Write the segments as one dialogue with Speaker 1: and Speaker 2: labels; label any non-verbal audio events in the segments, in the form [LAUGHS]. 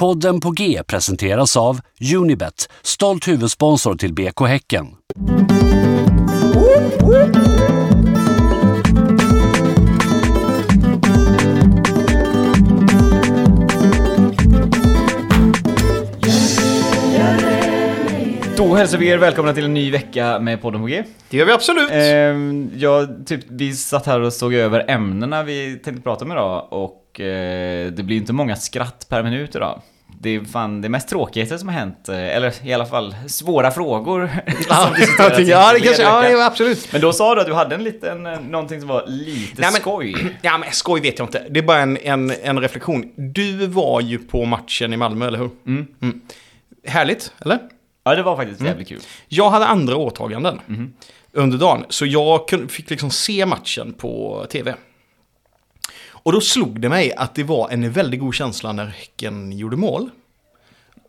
Speaker 1: Podden på G presenteras av Unibet, stolt huvudsponsor till BK Häcken.
Speaker 2: Då hälsar vi er välkomna till en ny vecka med podden på G.
Speaker 3: Det gör vi absolut.
Speaker 2: Ehm, jag, typ, vi satt här och såg över ämnena vi tänkte prata om idag och eh, det blir inte många skratt per minut idag. Det är fan det mest tråkigaste som har hänt, eh, eller i alla fall svåra frågor [LAUGHS] [LAUGHS] diskuterats i [LAUGHS]
Speaker 3: ja, det kanske, ja, ja, absolut.
Speaker 2: Men då sa du att du hade en liten, eh, någonting som var lite
Speaker 3: Nej, men-
Speaker 2: skoj. [CLEARS THROAT]
Speaker 3: Ja, men skoj vet jag inte. Det är bara en, en, en reflektion. Du var ju på matchen i Malmö, eller hur? Mm. Härligt, eller?
Speaker 2: Ja, det var faktiskt jävligt kul.
Speaker 3: Jag hade andra åtaganden under dagen, så jag fick liksom se matchen på tv. Och då slog det mig att det var en väldigt god känsla när Häcken gjorde mål.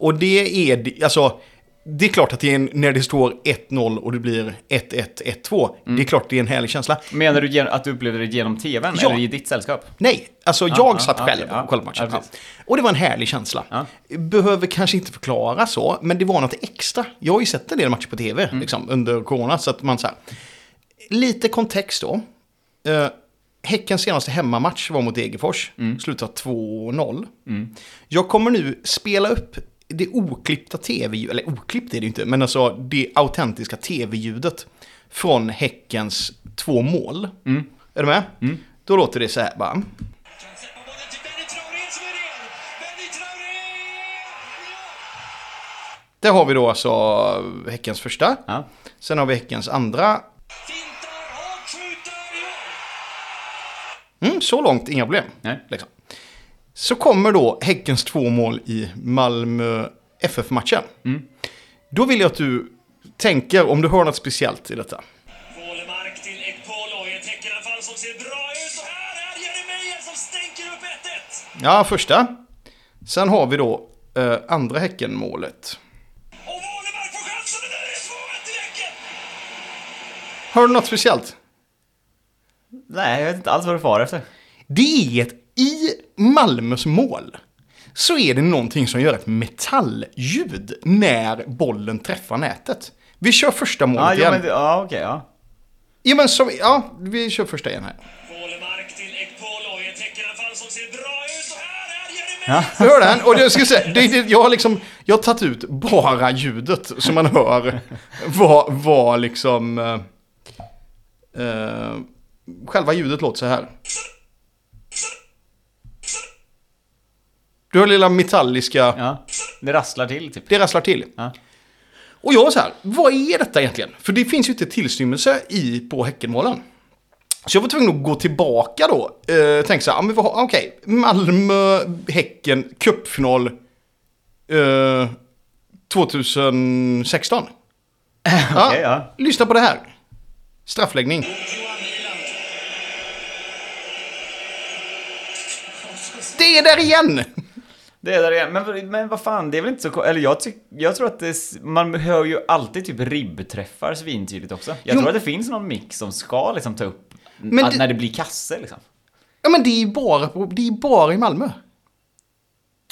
Speaker 3: Och det är, alltså, det är klart att det är en, när det står 1-0 och det blir 1-1, 1-2. Det är klart det är en härlig känsla.
Speaker 2: Menar du att du upplevde det genom tvn
Speaker 3: Ja.
Speaker 2: eller i ditt sällskap?
Speaker 3: Nej, alltså jag
Speaker 2: ja,
Speaker 3: satt
Speaker 2: ja,
Speaker 3: själv
Speaker 2: ja.
Speaker 3: och kollade matchen.
Speaker 2: Ja,
Speaker 3: och det var en härlig känsla. Behöver kanske inte förklara så, men det var något extra. Jag har ju sett en del matcher på tv
Speaker 2: Mm.
Speaker 3: liksom, under corona, så att man så här. Lite kontext då. Uh, Häckens senaste hemmamatch var mot Degerfors,
Speaker 2: Mm.
Speaker 3: slutade 2-0. Jag kommer nu spela upp det oklippta tv eller oklippt är det ju inte, men alltså det autentiska tv-ljudet från Häckens två mål.
Speaker 2: Mm.
Speaker 3: Är du med? Då låter det så här bara. Där har vi då alltså Häckens första.
Speaker 2: Ja.
Speaker 3: Sen har vi Häckens andra. Mm, så långt, inga problem.
Speaker 2: Nej.
Speaker 3: Liksom. Så kommer då Häckens två mål i Malmö FF-matchen. Då vill jag att du tänker, om du hör något speciellt i detta.
Speaker 4: Wålemark till Ekpolo i ett Häckenanfall som ser bra ut. Och här är Jeremejeff som stänker upp 1-1.
Speaker 3: Ja, första. Sen har vi då eh, andra Häcken-målet.
Speaker 4: Och Wålemark får chansen, men det är 2-1 till Häcken!
Speaker 3: Hör du något speciellt?
Speaker 2: Nej, jag vet inte alls vad du far efter.
Speaker 3: Det är att i Malmös mål så är det någonting som gör ett metallljud när bollen träffar nätet. Vi kör första målet
Speaker 2: Ja, jo,
Speaker 3: igen.
Speaker 2: men, det- ja okej, ja.
Speaker 3: Ja, men så, ja, vi kör första igen här.
Speaker 4: Som
Speaker 2: Ja.
Speaker 3: Du hör den? Och jag ska säga, det, det, jag har liksom, jag har tagit ut bara ljudet så man hör vad, vad liksom, eh, eh, själva ljudet låter så här. Du hör lilla metalliska,
Speaker 2: ja. Det rasslar till typ.
Speaker 3: det rasslar till.
Speaker 2: Ja.
Speaker 3: Och jag var så här, vad är detta egentligen? För det finns ju inte tillstymmelse i på Häckenmålen. Så jag var tvungen att gå tillbaka då. Eh, tänka så här, men vad- okej, Malmö, Häcken, cupfinal eh, 2016. ja, [LAUGHS]
Speaker 2: Okej, ja.
Speaker 3: Lyssna på det här. Straffläggning. Det är där igen!
Speaker 2: Det är där igen. Men, men vad fan, det är väl inte så Eller jag, tyck, jag tror att det, man hör ju alltid typ ribbträffar svintydligt också. Jag
Speaker 3: Jo.
Speaker 2: tror att det finns någon mix som ska liksom ta upp
Speaker 3: Men
Speaker 2: att
Speaker 3: det-
Speaker 2: när det blir kasse liksom.
Speaker 3: Ja men det är ju bara, det är bara i Malmö.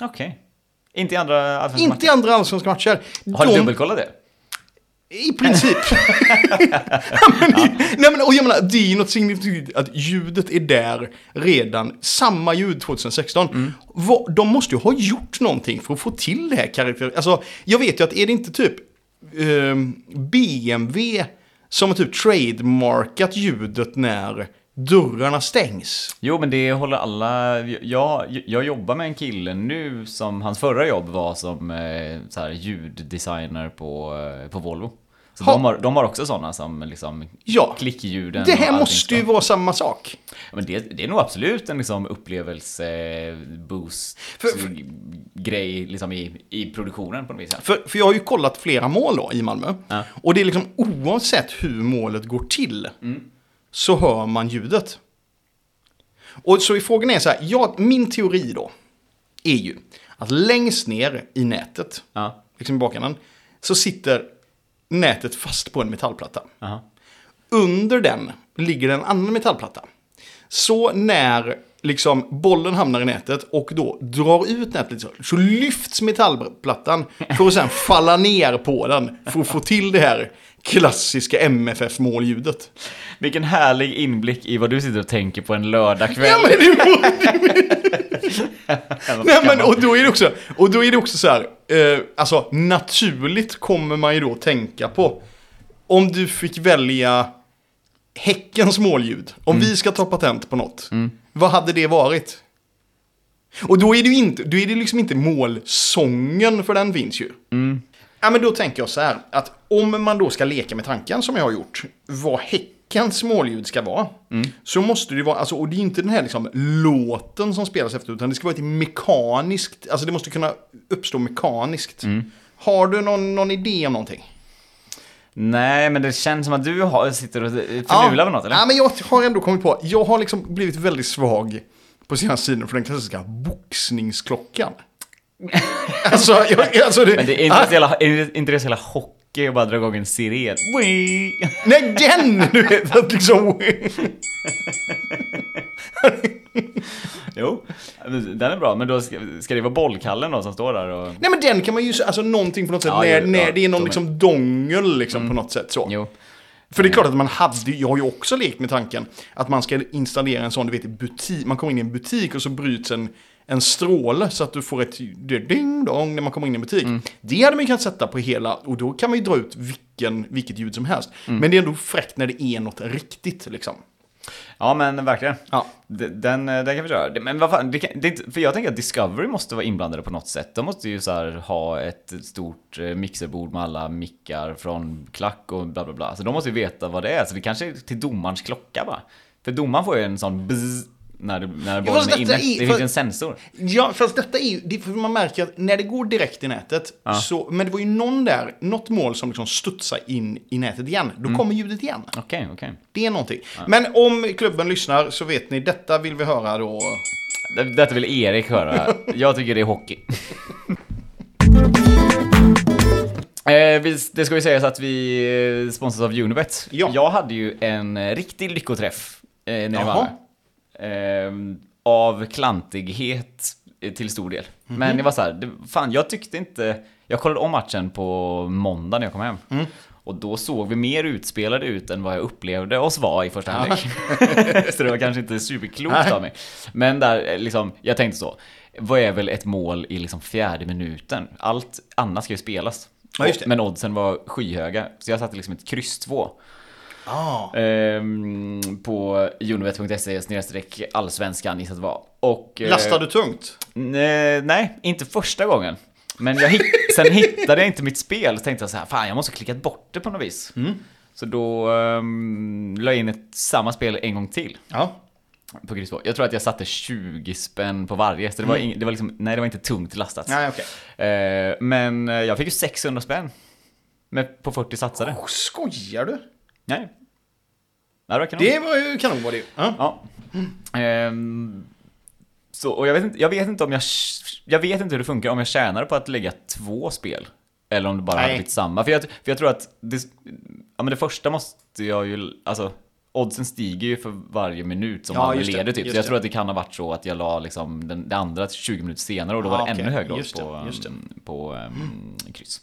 Speaker 2: Okej. Inte i andra allsvenska
Speaker 3: Inte i
Speaker 2: matcher.
Speaker 3: andra allsvenska matcher.
Speaker 2: Har du
Speaker 3: De-
Speaker 2: dubbelkollat det?
Speaker 3: I princip. [LAUGHS] ja, nej, men, och jag menar, det är ju något signifikativt att ljudet är där redan. Samma ljud 2016. Vad- de måste ju ha gjort någonting för att få till det här karaktär. Alltså, jag vet ju att är det inte typ ehm, BMW som har typ trademarkat ljudet när dörrarna stängs?
Speaker 2: Jo, men det håller alla... Jag, jag jobbar med en kille nu som hans förra jobb var som eh, så här, ljuddesigner på, eh, på Volvo. Så
Speaker 3: Ha.
Speaker 2: de har, de har också sådana som liksom
Speaker 3: Ja.
Speaker 2: klickljuden
Speaker 3: Det här måste ju vara samma sak.
Speaker 2: Men det, det är nog absolut en liksom upplevelse-boost
Speaker 3: För- för-
Speaker 2: grej liksom i, i produktionen på något vis.
Speaker 3: För, för jag har ju kollat flera mål då i Malmö.
Speaker 2: Ja.
Speaker 3: Och det är liksom oavsett hur målet går till så hör man ljudet. Och så är frågan är så här, ja, min teori då är ju att längst ner i nätet,
Speaker 2: Ja.
Speaker 3: liksom i bakänden, så sitter nätet fast på en metallplatta.
Speaker 2: Aha.
Speaker 3: Under den ligger en annan metallplatta. Så när liksom bollen hamnar i nätet och då drar ut nätet lite så, så lyfts metallplattan för att sen falla ner på den för att få till det här klassiska MFF-målljudet.
Speaker 2: Vilken härlig inblick i vad du sitter och tänker på en lördagkväll.
Speaker 3: Ja, men det [LAUGHS] Nej, men, och, då är det också, och då är det också så här, eh, alltså naturligt kommer man ju då tänka på, om du fick välja Häckens målljud, om vi ska ta patent på något, vad hade det varit? Och då är det ju inte, då är det liksom inte målsången, för den finns ju. Ja, men då tänker jag så här, att om man då ska leka med tanken som jag har gjort, vad Häckens målljud ska vara, så måste det vara, alltså, och det är inte den här liksom låten som spelas efter, utan det ska vara ett mekaniskt, alltså det måste kunna uppstå mekaniskt. Har du någon, någon idé om någonting?
Speaker 2: Nej, men det känns som att du har, sitter och förlular med något, eller?
Speaker 3: Ja, men jag har ändå kommit på, jag har liksom blivit väldigt svag på senaste tiden för den klassiska boxningsklockan. [LAUGHS] alltså, jag, alltså det,
Speaker 2: Men det är inte så jävla, är inte det så jävla hockey och bara dra igång en siren?
Speaker 3: Nej, den! [LAUGHS] Du vet, att liksom...
Speaker 2: Jo, den är bra, men då ska, ska det vara bollkallen då som står där och...
Speaker 3: Nej, men den kan man ju, alltså någonting på något sätt,
Speaker 2: Ja,
Speaker 3: när,
Speaker 2: jo,
Speaker 3: när
Speaker 2: ja,
Speaker 3: det är någon liksom dongel liksom på något sätt så.
Speaker 2: Jo.
Speaker 3: För det är klart att man hade, jag har ju också lekt med tanken att man ska installera en sån, du vet, butik, man kommer in i en butik och så bryts en, en stråle så att du får ett det ding dong när man kommer in i en butik. Det hade man ju kunnat sätta på hela, och då kan man ju dra ut vilken, vilket ljud som helst. Men det är ändå fräckt när det är något riktigt liksom.
Speaker 2: Ja, men verkligen.
Speaker 3: Ja.
Speaker 2: Den, den kan vi köra. Men vad fan, det kan, det för jag tänker att Discovery måste vara inblandade på något sätt. De måste ju så här ha ett stort eh, mixerbord med alla mickar från klack och bla bla bla. Så de måste ju veta vad det är. Så det kanske är till domarens klocka bara. För domaren får ju en sån bzz när, det- när bollen
Speaker 3: fast
Speaker 2: är inne.
Speaker 3: är-
Speaker 2: Det finns en sensor.
Speaker 3: Ja, fast detta är ju, det, för man märker att när det går direkt i nätet, så, men det var ju någon där, något mål som liksom studsar in i nätet igen, då kommer ljudet igen.
Speaker 2: Okej, okej.
Speaker 3: Det är någonting. Men om klubben lyssnar så vet ni, detta vill vi höra då.
Speaker 2: Det- Detta vill Erik höra. [LAUGHS] Jag tycker det är hockey. [LAUGHS] Eh, det ska ju sägas att vi eh, sponsras av Unibet.
Speaker 3: Ja.
Speaker 2: Jag hade ju en eh, riktig lyckoträff eh, nere i
Speaker 3: Jaha.
Speaker 2: Eh, av klantighet eh, till stor del.
Speaker 3: Mhm.
Speaker 2: Men det var så här, det, fan jag tyckte inte... Jag kollade om matchen på måndag när jag kom hem.
Speaker 3: Mm.
Speaker 2: Och då såg vi mer utspelade ut än vad jag upplevde oss vara i första halvlek. [LAUGHS] så det var kanske inte superklokt av mig. Men där, eh, liksom, jag tänkte så. Vad är väl ett mål i liksom fjärde minuten? Allt annat ska ju spelas.
Speaker 3: Ja.
Speaker 2: Men oddsen var skyhöga. Så jag satte liksom ett kryss 2.
Speaker 3: Ah.
Speaker 2: Ehm, på unibet.se snedstreck allsvenskan gissat var. Och... eh,
Speaker 3: Lastar du tungt?
Speaker 2: Nej, nej, inte första gången. Men jag hitt, [LAUGHS] sen hittade jag inte mitt spel, så tänkte jag så här, fan jag måste ha klickat bort det på något vis. Så då um, la jag in ett, samma spel en gång till
Speaker 3: Ja.
Speaker 2: på kryss 2. Jag tror att jag satte 20 spänn på varje, så det var, ing, det var liksom, nej det var inte tungt lastat.
Speaker 3: Nej, okej.
Speaker 2: Eh, men jag fick ju 600 spänn. Med, på 40 satsade.
Speaker 3: Oh, skojar du?
Speaker 2: Nej. Det var kanon.
Speaker 3: Det var ju kanon var det ju. Ja.
Speaker 2: Ja. Ehm, så, och jag vet, inte, jag vet inte om jag... Jag vet inte hur det funkar om jag tjänar på att lägga två spel. Eller om det bara hade
Speaker 3: Nej.
Speaker 2: blivit samma. För jag, för jag tror att det, ja, men det första måste jag ju... Alltså, oddsen stiger ju för varje minut som
Speaker 3: Ja,
Speaker 2: man
Speaker 3: just det,
Speaker 2: leder typ. Så jag
Speaker 3: det.
Speaker 2: tror att det kan ha varit så att jag la liksom den, det andra 20 minuter senare och då
Speaker 3: Ja,
Speaker 2: var det
Speaker 3: okej.
Speaker 2: ännu högre odds på,
Speaker 3: just det.
Speaker 2: um, på um, kryss.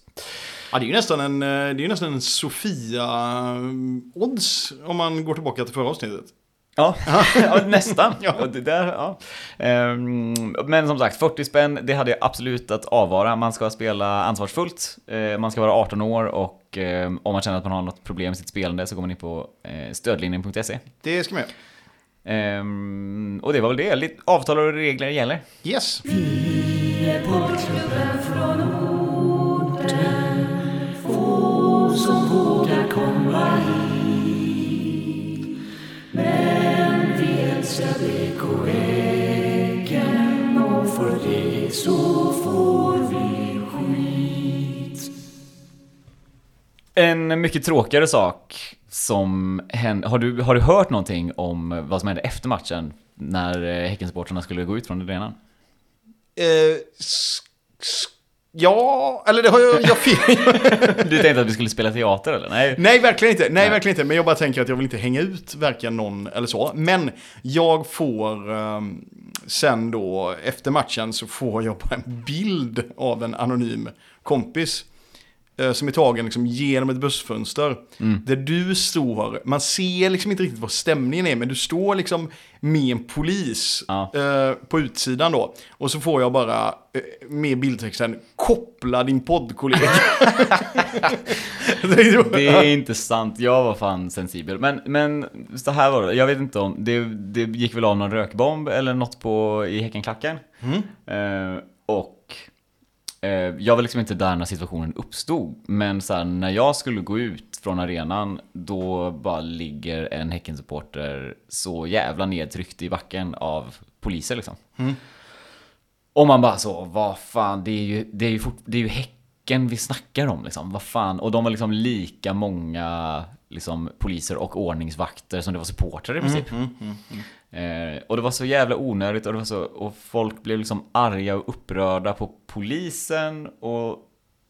Speaker 3: Ja, det är ju nästan en, eh, det är ju nästan en Sofia-odds om man går tillbaka till förra avsnittet.
Speaker 2: Ja, [LAUGHS] ja nästan.
Speaker 3: Ja.
Speaker 2: Det där, ja. Ehm, Men som sagt, 40 spänn, det hade jag absolut att avvara. Man ska spela ansvarsfullt, eh, man ska vara 18 år och eh, om man känner att man har något problem med sitt spelande så går man in på eh, stödlinjen.se.
Speaker 3: Det ska man göra.
Speaker 2: Ehm, Och det var väl det, lite avtal och regler gäller.
Speaker 3: Yes.
Speaker 5: Porrklubben från orten Få som vågar komma hit Men vi älskar BK Häcken och för det så får
Speaker 2: En mycket tråkigare sak som hände, har du, har du hört någonting om vad som hände efter matchen när eh, Häckensupportrarna skulle gå ut från arenan?
Speaker 3: Eh, Ja, eller det har jag, jag. [LAUGHS]
Speaker 2: Du tänkte att vi skulle spela teater eller? Nej.
Speaker 3: Nej, verkligen inte. Nej, verkligen inte. Men jag bara tänker att jag vill inte hänga ut varken någon eller så. Men jag får ehm, sen då, efter matchen så får jag bara en bild av en anonym kompis. Eh, Som är tagen liksom genom ett bussfönster. Där du står, man ser liksom inte riktigt vad stämningen är, men du står liksom med en polis
Speaker 2: Ja.
Speaker 3: eh, på utsidan då. Och så får jag bara eh, med bildtexten, koppla din poddkollega. [LAUGHS]
Speaker 2: Det är inte sant, jag var fan sensibel. Men, men så här var det, jag vet inte om, det, det gick väl av någon rökbomb eller något på, i Häckenklacken. Eh, och jag var liksom inte där när situationen uppstod. Men så här, när jag skulle gå ut från arenan, då bara ligger en Häckensupporter så jävla nedtryckt i backen av poliser liksom. Och man bara så, vad fan, det är ju, det är ju, fort, det är ju Häcken vi snackar om liksom. Vad fan, och de var liksom lika många liksom, poliser och ordningsvakter som det var supportrar i princip. Eh, och det var så jävla onödigt och, det var så, och folk blev liksom arga och upprörda på polisen och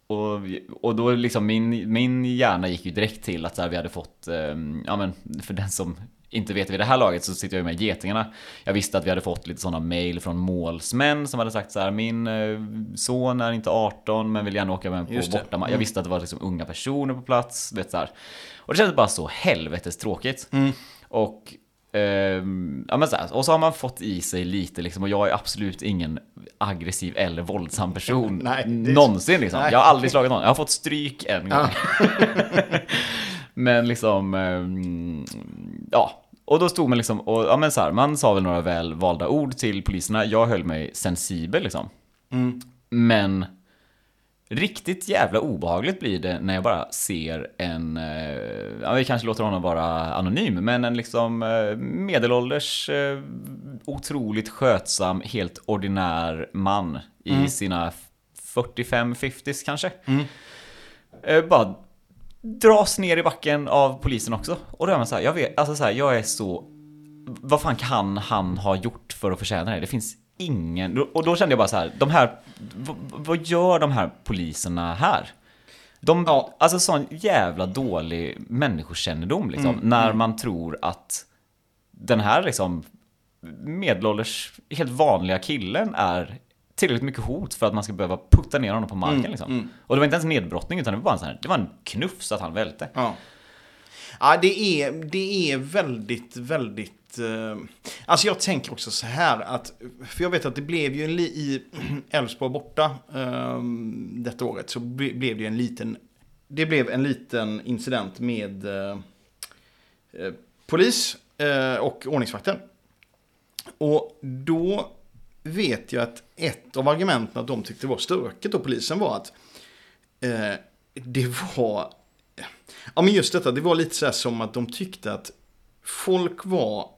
Speaker 2: och, och då liksom min, min hjärna gick ju direkt till att så här, vi hade fått, eh, ja men för den som inte vet vid det här laget så sitter jag ju med Getingarna. Jag visste att vi hade fått lite sådana mail från målsmän som hade sagt så här, min eh, son är inte 18 men vill gärna åka med på bortamatch. Jag visste att det var liksom unga personer på plats, vet så här. Och det kändes bara så helvetes tråkigt. Och Ehm, ja, men så här, och så har man fått i sig lite liksom, och jag är absolut ingen aggressiv eller våldsam person [LAUGHS]
Speaker 3: Nej, det
Speaker 2: någonsin liksom.
Speaker 3: Nej.
Speaker 2: Jag har aldrig slagit någon, jag har fått stryk en gång. [LAUGHS] men liksom, ehm, ja. Och då stod man liksom, och ja men så här, man sa väl några väl valda ord till poliserna. Jag höll mig sensibel liksom. Men Riktigt jävla obehagligt blir det när jag bara ser en, eh, ja vi kanske låter honom vara anonym, men en liksom eh, medelålders, eh, otroligt skötsam, helt ordinär man i sina 45-50s kanske. Eh, bara dras ner i backen av polisen också. Och då är man så här, jag vet, alltså så här, jag är så, vad fan kan han ha gjort för att förtjäna det? Det finns ingen, och då kände jag bara så här, de här, vad, gör de här poliserna här? De,
Speaker 3: Ja.
Speaker 2: Alltså sån jävla dålig människokännedom liksom, när man tror att den här liksom medelålders, helt vanliga killen är tillräckligt mycket hot för att man ska behöva putta ner honom på marken liksom. Och det var inte ens nedbrottning utan det var bara en sån här, det var en knuff så att han välte.
Speaker 3: Ja. Ja, det är, det är väldigt, väldigt... Eh, alltså jag tänker också så här att... För jag vet att det blev ju en li, i [CLEARS THROAT] Elfsborg borta eh, detta året så ble, blev det ju en liten... Det blev en liten incident med eh, eh polis eh, och ordningsvakter. Och då vet jag att ett av argumenten att de tyckte var stökigt och polisen var att eh, det var Ja men just detta, det var lite så här som att de tyckte att folk var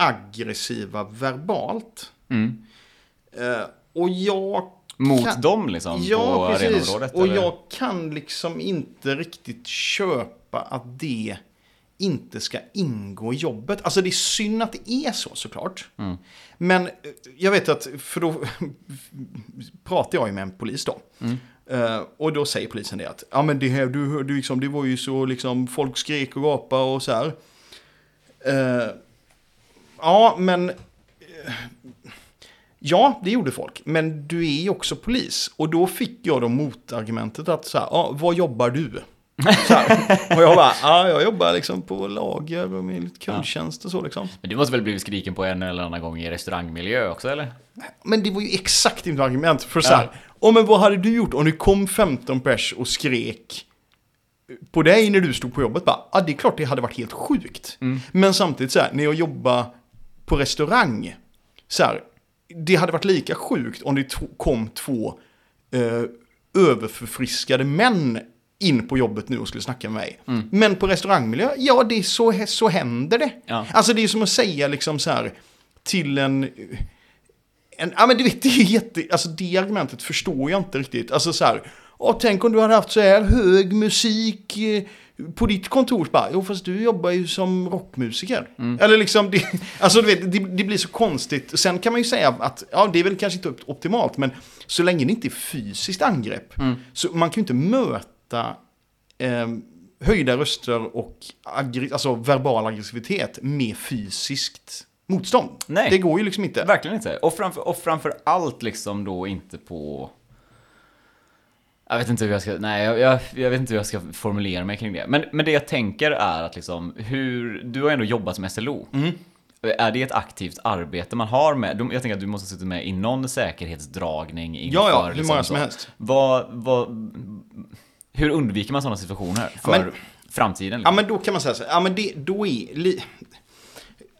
Speaker 3: aggressiva verbalt.
Speaker 2: Mm.
Speaker 3: Eh, och jag...
Speaker 2: Mot
Speaker 3: kan-
Speaker 2: dem liksom
Speaker 3: Ja,
Speaker 2: på
Speaker 3: precis. Och
Speaker 2: eller?
Speaker 3: jag kan liksom inte riktigt köpa att det inte ska ingå i jobbet. Alltså det är synd att det är så såklart.
Speaker 2: Mm.
Speaker 3: Men eh, jag vet att, för då [LAUGHS] pratar jag ju med en polis då.
Speaker 2: Mm.
Speaker 3: Eh, och då säger polisen det att, ja men det här, du, du liksom, det var ju så liksom, folk skrek och gapade och så här. Eh, ja, men... eh, Ja, det gjorde folk. Men du är ju också polis. Och då fick jag då motargumentet att så här, ja, vad jobbar du? Så här. [LAUGHS] Och jag bara, ja, jag jobbar liksom på lager och med kundtjänst och så liksom.
Speaker 2: Men du måste väl blivit skriken på en eller annan gång i restaurangmiljö också eller?
Speaker 3: Men det var ju exakt mitt argument. För så här, ja. men vad hade du gjort om det kom 15 pers och skrek på dig när du stod på jobbet? Bara, ja, det är klart det hade varit helt sjukt. Men samtidigt så här, när jag jobbar på restaurang, så här, det hade varit lika sjukt om det kom två eh, överförfriskade män in på jobbet nu och skulle snacka med mig. Men på restaurangmiljö, ja det är så, så händer det.
Speaker 2: Ja.
Speaker 3: Alltså det är som att säga liksom så här till en en, ja men du vet, det är jätte, alltså det argumentet förstår jag inte riktigt. Alltså så här, åh tänk om du hade haft så här hög musik eh, på ditt kontor. Bara, jo fast du jobbar ju som rockmusiker. Eller liksom, det, [LAUGHS] alltså du vet, det, det blir så konstigt. Sen kan man ju säga att, ja det är väl kanske inte op- optimalt, men så länge det inte är fysiskt angrepp. Så man kan ju inte möta eh, höjda röster och alltså verbal aggressivitet med fysiskt motstånd.
Speaker 2: Nej.
Speaker 3: Det går ju liksom inte.
Speaker 2: Verkligen inte. Och framför, och framför allt liksom då inte på... Jag vet inte hur jag ska, nej jag, jag, jag vet inte hur jag ska formulera mig kring det. Men, men det jag tänker är att liksom hur, du har ändå jobbat som SLO.
Speaker 3: Mm.
Speaker 2: Är det ett aktivt arbete man har med? Jag tänker att du måste sitta med i någon säkerhetsdragning inför,
Speaker 3: Ja, ja, hur
Speaker 2: liksom
Speaker 3: många
Speaker 2: så.
Speaker 3: som helst.
Speaker 2: Vad, vad, hur undviker man sådana situationer för
Speaker 3: men-
Speaker 2: framtiden?
Speaker 3: Ja
Speaker 2: Liksom?
Speaker 3: men då kan man säga så ja men det, då är... Li,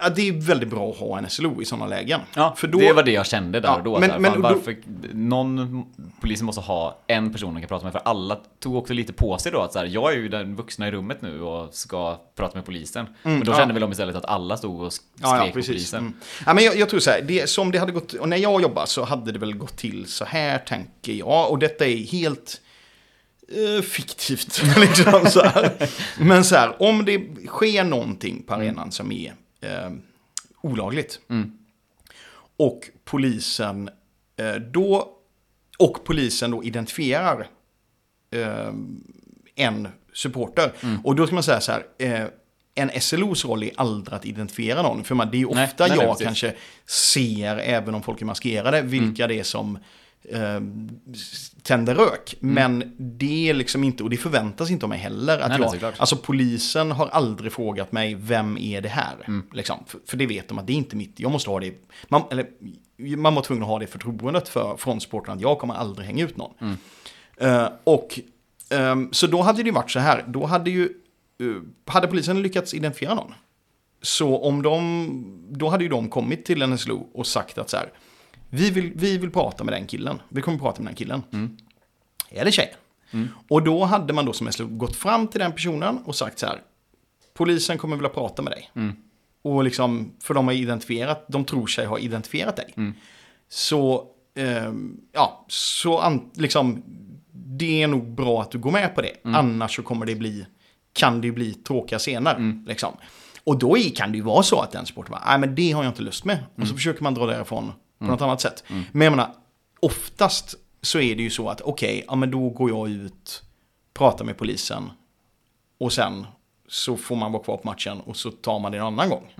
Speaker 3: ja, det är väldigt bra att ha en SLO i sådana lägen.
Speaker 2: Ja,
Speaker 3: för då,
Speaker 2: det var det jag kände där
Speaker 3: Ja,
Speaker 2: och då.
Speaker 3: men- men
Speaker 2: fan,
Speaker 3: då-
Speaker 2: varför, någon polisen måste ha en person man kan prata med. För alla tog också lite på sig då att så här, jag är ju den vuxna i rummet nu och ska prata med polisen. men då
Speaker 3: Mm, ja.
Speaker 2: kände väl de istället att alla stod och sk- skrek
Speaker 3: Ja, ja,
Speaker 2: på polisen.
Speaker 3: Mm. Ja, men jag, jag tror så här, det, som det hade gått, och när jag jobbade så hade det väl gått till så här tänker jag. Och detta är helt eh, fiktivt. [LAUGHS] liksom, så här. [LAUGHS] Men så här, om det sker någonting på arenan som är eh, olagligt. Och polisen eh, då, och polisen då identifierar eh, en supporter. Och då ska man säga så här, eh, en SLOs roll är aldrig att identifiera någon. För man, det är ofta
Speaker 2: Nej, nej, nej,
Speaker 3: jag
Speaker 2: precis.
Speaker 3: kanske ser, även om folk är maskerade, vilka det är som eh, tänder rök. Men det är liksom inte, och det förväntas inte av mig heller. Att
Speaker 2: Nej,
Speaker 3: jag, alltså polisen har aldrig frågat mig, vem är det här? Liksom, för, för det vet de att det är inte mitt, jag måste ha det, man, eller, man var tvungen att ha det förtroendet för, från supportrarna att jag kommer aldrig hänga ut någon. Eh, och ehm, så då hade det ju varit så här, då hade ju, eh, hade polisen lyckats identifiera någon. Så om de, då hade ju de kommit till en SLO och sagt att så här, vi vill, vi vill prata med den killen, vi kommer prata med den killen. Eller tjejen. Och då hade man då som SLO gått fram till den personen och sagt så här, polisen kommer vilja prata med dig. Och liksom, för de har identifierat, de tror sig ha identifierat dig. Så, ehm, ja, så an, liksom, det är nog bra att du går med på det. Annars så kommer det bli, kan det ju bli tråkiga scener. Liksom. Och då kan det ju vara så att den sporten bara, nej men det har jag inte lust med. Och så försöker man dra därifrån på något annat sätt. Men jag menar, oftast så är det ju så att okej, ja men då går jag ut, pratar med polisen och sen så får man vara kvar på matchen och så tar man det en annan gång.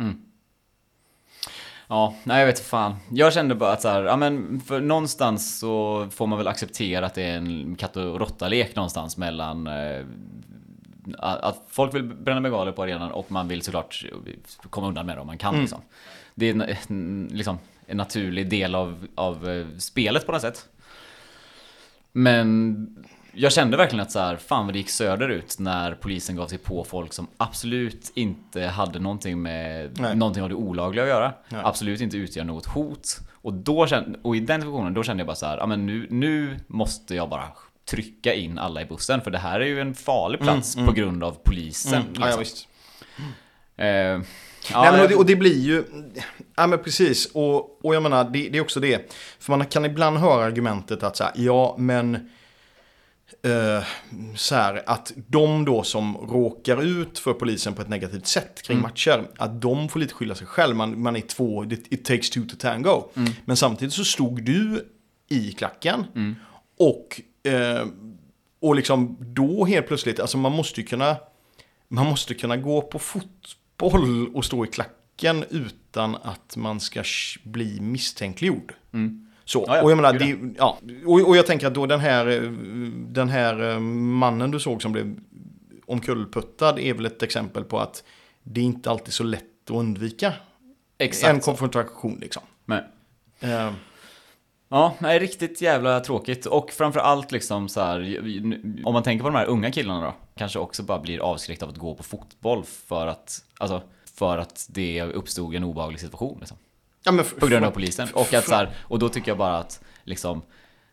Speaker 2: Ja, nej jag vet fan. Jag kände bara att så här, ja men för någonstans så får man väl acceptera att det är en katt och råtta-lek någonstans mellan eh, att folk vill bränna bengaler på arenan och man vill såklart komma undan med det om man kan. Liksom. Det är liksom, en naturlig del av, av eh, spelet på något sätt. Men jag kände verkligen att så här, fan vad det gick söderut när polisen gav sig på folk som absolut inte hade någonting med
Speaker 3: Nej.
Speaker 2: någonting av det olagliga att göra.
Speaker 3: Nej.
Speaker 2: Absolut inte utgör något hot. Och, då kände, och i den situationen då kände jag bara så här, ja men nu, nu måste jag bara trycka in alla i bussen för det här är ju en farlig plats på grund av polisen.
Speaker 3: Mm, ja, ja,
Speaker 2: liksom.
Speaker 3: visst.
Speaker 2: Ja,
Speaker 3: Nej, men och, det, och det blir ju, ja men precis, och, och jag menar det, det är också det. För man kan ibland höra argumentet att så här, ja men, eh, så här, att de då som råkar ut för polisen på ett negativt sätt kring matcher, att de får lite skylla sig själv. Man, man är två, it, it takes two to tango. Men samtidigt så stod du i klacken och, eh, och liksom då helt plötsligt, alltså man måste ju kunna, man måste kunna gå på fotboll och stå i klacken utan att man ska bli misstänkliggjord. Så,
Speaker 2: Ja, ja,
Speaker 3: och jag menar, det, ja, och, och jag tänker att då den här, den här eh, mannen du såg som blev omkullputtad är väl ett exempel på att det är inte alltid så lätt att undvika
Speaker 2: Exakt
Speaker 3: en konfrontation liksom.
Speaker 2: Men,
Speaker 3: Eh,
Speaker 2: Ja, nej, riktigt jävla tråkigt. Och framför allt liksom så här, om man tänker på de här unga killarna då, kanske också bara blir avskräckta av att gå på fotboll för att, alltså, för att det uppstod en obehaglig situation liksom.
Speaker 3: ja, men
Speaker 2: På grund av polisen. Och, att, så här, och då tycker jag bara att liksom,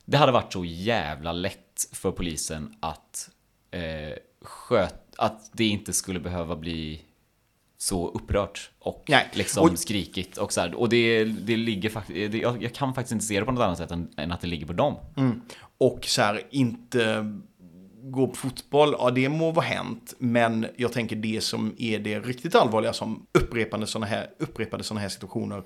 Speaker 2: det hade varit så jävla lätt för polisen att eh, sköt, att det inte skulle behöva bli så upprört och
Speaker 3: Nej.
Speaker 2: liksom
Speaker 3: Och-
Speaker 2: skrikigt och så här. Och det, det ligger faktiskt, jag, jag kan faktiskt inte se det på något annat sätt än, än att det ligger på dem.
Speaker 3: Och så här, inte gå på fotboll, ja det må vara hänt. Men jag tänker det som är det riktigt allvarliga som upprepade sådana här, upprepade såna här situationer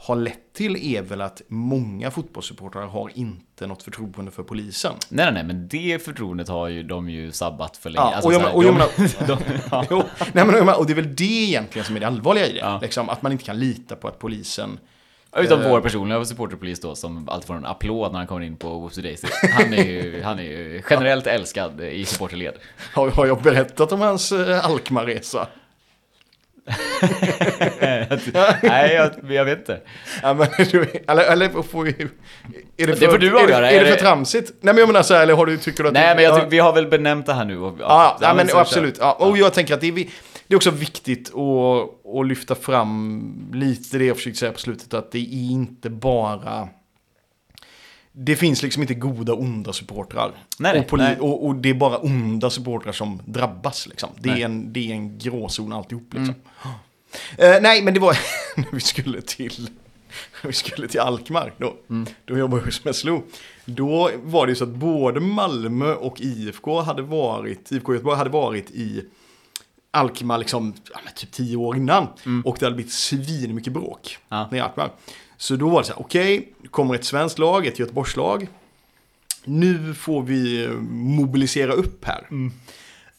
Speaker 3: har lett till är väl att många fotbollssupportrar har inte något förtroende för polisen.
Speaker 2: Nej, nej, nej, men det förtroendet har ju de ju sabbat för länge.
Speaker 3: Ja,
Speaker 2: Alltså,
Speaker 3: och jag, och jag
Speaker 2: de- ja. [LAUGHS] [LAUGHS]
Speaker 3: jo, nej, men, och det är väl det egentligen som är det allvarliga i det.
Speaker 2: Ja.
Speaker 3: Liksom, att man inte kan lita på att polisen...
Speaker 2: Utom
Speaker 3: Eh.
Speaker 2: vår personliga supporterpolis då som alltid får en applåd när han kommer in på Whoopsie Daisy. Han är ju, [LAUGHS] han är ju generellt älskad i supporterled.
Speaker 3: Har, har jag berättat om hans eh, Alkmaar-resa? [LAUGHS]
Speaker 2: Nej, jag, jag vet inte.
Speaker 3: Ja, men, du, eller, eller får vi, är det, för,
Speaker 2: får du
Speaker 3: det,
Speaker 2: avgöra,
Speaker 3: är det
Speaker 2: är
Speaker 3: för
Speaker 2: det-
Speaker 3: tramsigt? Nej men jag menar så här, eller har du, tycker du att...
Speaker 2: Nej, men jag vi har väl benämnt det här nu. Och,
Speaker 3: Ja, ja, men absolut. Ja, och jag tänker att det är, det är också viktigt att, att lyfta fram lite det jag försökte säga på slutet, att det är inte bara... Det finns liksom inte goda onda supportrar.
Speaker 2: Nej,
Speaker 3: och,
Speaker 2: nej.
Speaker 3: Och, och det är bara onda supportrar som drabbas. Liksom. Det,
Speaker 2: Nej.
Speaker 3: är en, det är en gråzon alltihop. Liksom. [GASPS] Eh, nej, men det var [LAUGHS] när vi skulle till, när vi skulle till Alkmaar. Då, då jobbade jag hos Meslo. Då var det så att både Malmö och IFK hade varit, IFK Göteborg hade varit i Alkmaar liksom, ja, typ tio år innan. Och det hade blivit svin mycket bråk
Speaker 2: Ja.
Speaker 3: i Alkmaar. Så då var det så här, okej, det kommer ett svenskt lag, ett Göteborgslag. Nu får vi eh, mobilisera upp här.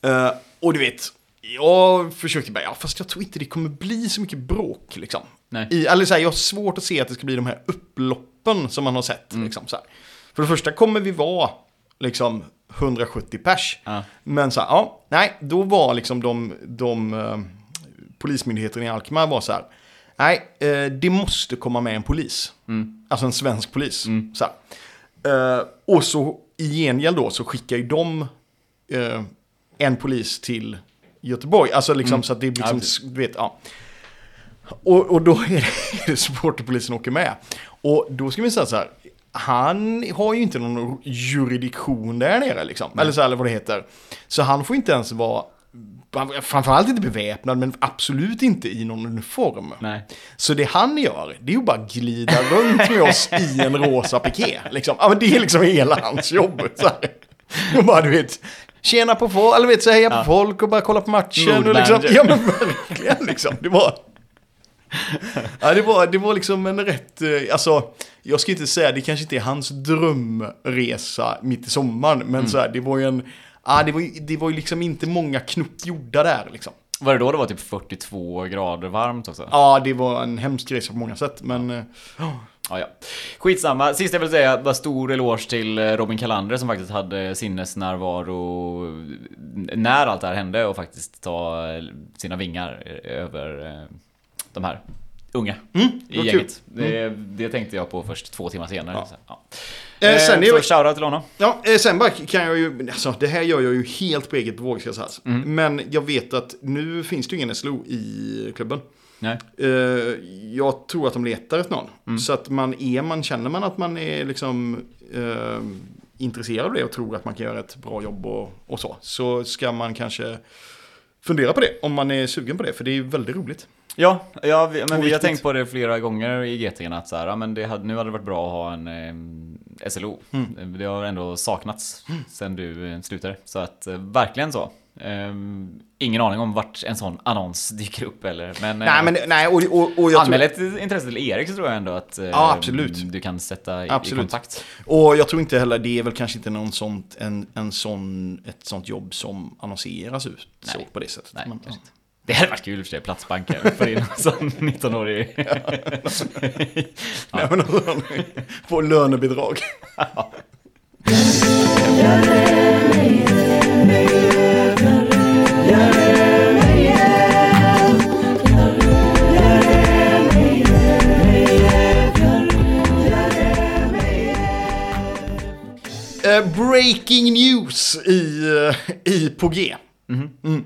Speaker 3: Eh, och du vet, jag försökte bara, ja fast jag tror inte det kommer bli så mycket bråk liksom.
Speaker 2: Nej.
Speaker 3: I, eller så här, jag har svårt att se att det ska bli de här upploppen som man har sett.
Speaker 2: Mm.
Speaker 3: Liksom, så här. För det första kommer vi vara liksom 170 pers.
Speaker 2: Ja.
Speaker 3: Men så här, ja, nej, då var liksom de, de eh, polismyndigheterna i Alkmaar var så här, nej, eh, det måste komma med en polis.
Speaker 2: Mm.
Speaker 3: Alltså en svensk polis. Så här. Eh, och så i gengäld då så skickar ju de eh, en polis till Göteborg. Alltså liksom så att det blir
Speaker 2: Mm. Ja,
Speaker 3: liksom,
Speaker 2: precis.
Speaker 3: du vet, ja. Och, och då [LAUGHS] är det, det supporterpolisen åker med. Och då ska vi säga så här, han har ju inte någon juridiktion där nere liksom. Eller så här, eller vad det heter. Så han får inte ens vara, framförallt inte beväpnad, men absolut inte i någon uniform.
Speaker 2: Nej.
Speaker 3: Så det han gör, det är ju bara glida runt med oss i en rosa piké. Liksom. Ja, men det är liksom hela hans jobb. Så här. Och bara, du vet, tjena på folk, eller vet, så heja på folk och bara kolla på matchen. Och liksom, ja men verkligen liksom. Det var... Ja, det var, det var liksom en rätt, eh, alltså, jag ska inte säga, det kanske inte är hans drömresa mitt i sommaren, men så här, det var ju en, ja, det var ju, det var ju liksom inte många knupp gjorda där liksom.
Speaker 2: Var det då det var typ 42 grader varmt också?
Speaker 3: Ja, det var en hemsk resa på många sätt, men eh,
Speaker 2: Ja, ja. Skitsamma. Sist jag vill säga, bara stor eloge till eh, Robin Kalander som faktiskt hade sinnesnärvaro när allt det här hände och faktiskt ta eh, sina vingar över de här unga
Speaker 3: vad
Speaker 2: i gänget. Det, det tänkte jag på först två timmar senare.
Speaker 3: Ja. Eh,
Speaker 2: Eh,
Speaker 3: sen är
Speaker 2: så shoutout till honom.
Speaker 3: Ja, eh, sen bara kan jag ju, alltså det här gör jag ju helt på eget bevåg ska sägas.
Speaker 2: Mm.
Speaker 3: Men jag vet att nu finns det ju ingen SLO i klubben.
Speaker 2: Nej.
Speaker 3: Eh, jag tror att de letar efter någon.
Speaker 2: Mm.
Speaker 3: Så att man är, man känner man att man är liksom eh, intresserad av det och tror att man kan göra ett bra jobb och, och så. Så ska man kanske fundera på det om man är sugen på det. För det är ju väldigt roligt.
Speaker 2: Ja, ja vi, men vi har tänkt på det flera gånger i GT att så här, men det hade, nu hade det varit bra att ha en eh, SLO.
Speaker 3: Mm.
Speaker 2: Det har ändå saknats sen du eh, slutade. Så att eh, verkligen så. Ehm, ingen aning om vart en sån annons dyker upp eller men,
Speaker 3: Nej, men nej, och, och, och jag
Speaker 2: Anmäl
Speaker 3: tror,
Speaker 2: ett intresse till Erik så tror jag ändå att eh,
Speaker 3: Ja, absolut.
Speaker 2: du kan sätta i,
Speaker 3: Absolut.
Speaker 2: i kontakt.
Speaker 3: och jag tror inte heller, det är väl kanske inte någon sånt, en, en sån, ett sånt jobb som annonseras ut så
Speaker 2: Nej.
Speaker 3: på det sättet.
Speaker 2: Nej,
Speaker 3: Men,
Speaker 2: inte. Det hade varit kul för sig, Platsbanken, för in en sån 19-årig.
Speaker 3: Nej, men alltså, på lönebidrag. Eh, breaking news i, eh, i på G. Mm.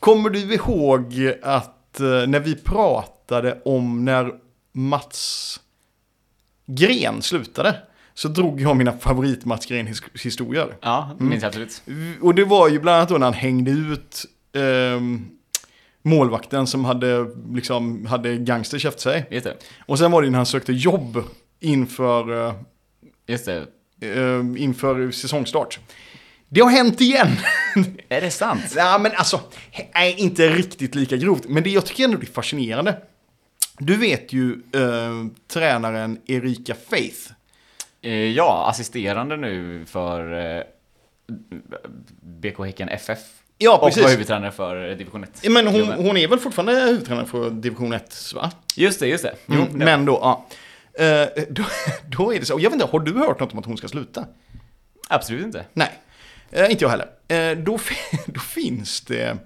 Speaker 3: Kommer du ihåg att eh, när vi pratade om när Mats Gren slutade så drog jag mina favorit Mats Gren-historier.
Speaker 2: Ja, minns jag absolut.
Speaker 3: Och det var ju bland annat då när han hängde ut ehm, målvakten som hade, liksom, hade gangsters efter sig.
Speaker 2: Just det.
Speaker 3: Och sen var det när han sökte jobb inför, eh,
Speaker 2: Just det.
Speaker 3: eh, inför säsongstart. Det har hänt igen. [LAUGHS]
Speaker 2: Är det sant?
Speaker 3: Ja, men alltså, nej, inte riktigt lika grovt. Men det jag tycker ändå är fascinerande. Du vet ju eh, tränaren Erika Faith.
Speaker 2: Eh, Ja, assisterande nu för eh, BK Häcken FF.
Speaker 3: Ja,
Speaker 2: och
Speaker 3: precis.
Speaker 2: var huvudtränare för eh, division 1.
Speaker 3: Men hon, hon är väl fortfarande huvudtränare för division 1, va?
Speaker 2: Just det, just det. Jo,
Speaker 3: Mm,
Speaker 2: det-
Speaker 3: men då, ja. Eh, [LAUGHS] då, då är det så. Och jag vet inte, har du hört något om att hon ska sluta?
Speaker 2: Absolut inte.
Speaker 3: Nej, eh, inte jag heller. Eh, då, [LAUGHS] då finns det...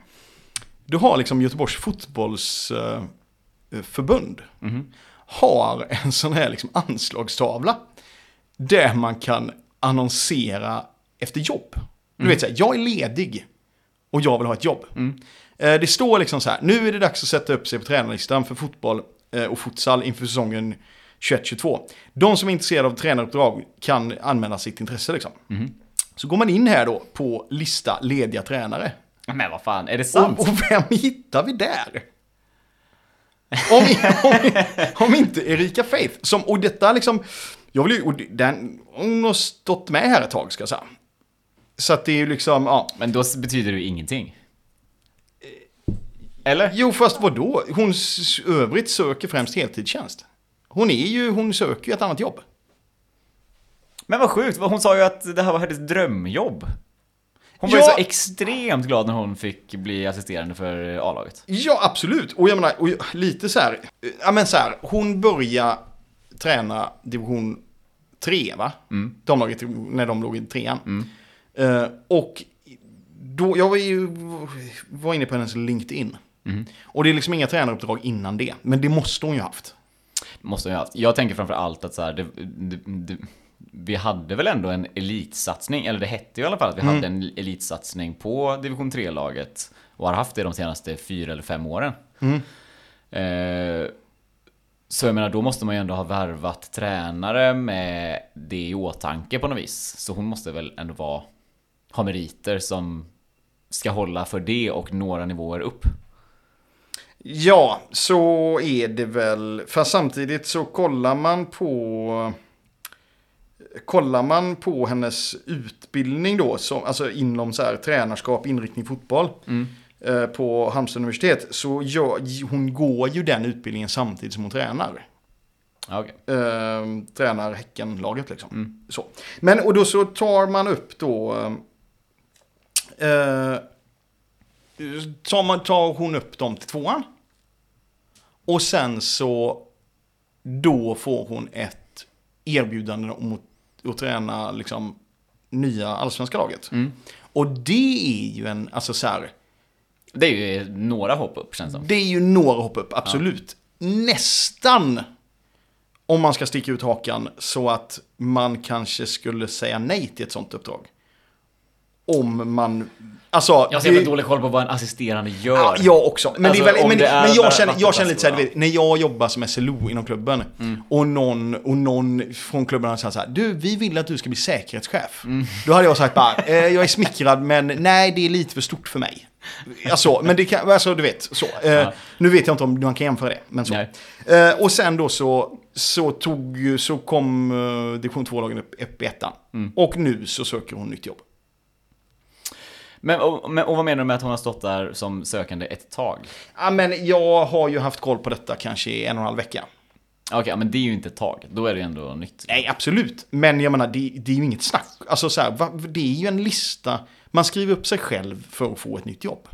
Speaker 3: Du har liksom Göteborgs fotbollsförbund. Eh, förbund. Har en sån här liksom anslagstavla. Där man kan annonsera efter jobb. Du vet så här, jag är ledig. Och jag vill ha ett jobb. Eh, det står liksom så här, nu är det dags att sätta upp sig på tränarlistan för fotboll eh, och futsal inför säsongen 21-22. De som är intresserade av tränaruppdrag kan anmäla sitt intresse liksom. Så går man in här då på lista lediga tränare.
Speaker 2: Men vad fan, är det sant?
Speaker 3: Och, och vem hittar vi där? Om, [LAUGHS] om, om inte Erika Faith. Som, och detta liksom, jag vill ju, och den, hon har stått med här ett tag ska jag säga. Så att det är ju liksom, ja.
Speaker 2: Men då betyder det ju ingenting. Eller?
Speaker 3: Jo, fast vad då? Hon övrigt söker främst heltidstjänst. Hon är ju, hon söker ju ett annat jobb.
Speaker 2: Men vad sjukt, hon sa ju att det här var hennes drömjobb. Hon var
Speaker 3: Ja.
Speaker 2: ju så extremt glad när hon fick bli assisterande för A-laget.
Speaker 3: Ja, absolut. Och jag menar, och lite så här, ja men så här, hon börjar träna division 3, va? Damlaget, när de låg i trean. Eh, och då, jag var ju var inne på hennes LinkedIn. Och det är liksom inga tränaruppdrag innan det, men det måste hon ju haft.
Speaker 2: Måste jag ha haft. Jag tänker framför allt att så här, det, det, det, vi hade väl ändå en elitsatsning, eller det hette ju i alla fall att vi hade en elitsatsning på division 3-laget och har haft det de senaste fyra eller fem åren. Eh, så jag menar, då måste man ju ändå ha värvat tränare med det i åtanke på något vis. Så hon måste väl ändå vara, ha meriter som ska hålla för det och några nivåer upp.
Speaker 3: Ja, så är det väl. Fast samtidigt så kollar man på... Kollar man på hennes utbildning då, som, alltså inom så här, tränarskap, inriktning fotboll eh, på Halmstad universitet, så gör, hon går ju den utbildningen samtidigt som hon tränar.
Speaker 2: Okej.
Speaker 3: Eh, tränar Häckenlaget liksom. Så. Men och då så tar man upp då... Eh, tar, man, tar hon upp dem till tvåan. Och sen så... Då får hon ett erbjudande om att, att träna liksom nya allsvenska laget. Och det är ju en, alltså så här,
Speaker 2: Det är ju några hopp upp känns det som.
Speaker 3: det är ju några hopp upp, absolut. Nästan, om man ska sticka ut hakan, så att man kanske skulle säga nej till ett sånt uppdrag. Om man, alltså...
Speaker 2: Jag jävla
Speaker 3: det-
Speaker 2: dålig koll på vad en assisterande gör.
Speaker 3: Ja, jag också. Men,
Speaker 2: Alltså,
Speaker 3: det är väl,
Speaker 2: om
Speaker 3: men,
Speaker 2: det är
Speaker 3: men jag, känner, jag känner lite så här, vet, när jag jobbar som SLO inom klubben
Speaker 2: Mm.
Speaker 3: och, någon, och någon från klubben säger så här, du, vi vill att du ska bli säkerhetschef.
Speaker 2: Mm.
Speaker 3: Då hade jag sagt bara, eh, jag är smickrad men nej, det är lite för stort för mig. Alltså, men det kan, alltså du vet, så. Eh, Nu vet jag inte om man kan jämföra det, men så. Eh, och sen då så, så, tog, så kom uh, division 2-lagen upp, upp i ettan.
Speaker 2: Mm.
Speaker 3: Och nu så söker hon nytt jobb.
Speaker 2: Men, och, men, och vad menar du med att hon har stått där som sökande ett tag?
Speaker 3: Ja, men jag har ju haft koll på detta kanske i en och en halv vecka.
Speaker 2: Okej, men det är ju inte ett tag. Då är det ju ändå nytt.
Speaker 3: Nej, absolut. Men jag menar, det, det är ju inget snack. Alltså så här, va, det är ju en lista. Man skriver upp sig själv för att få ett nytt jobb.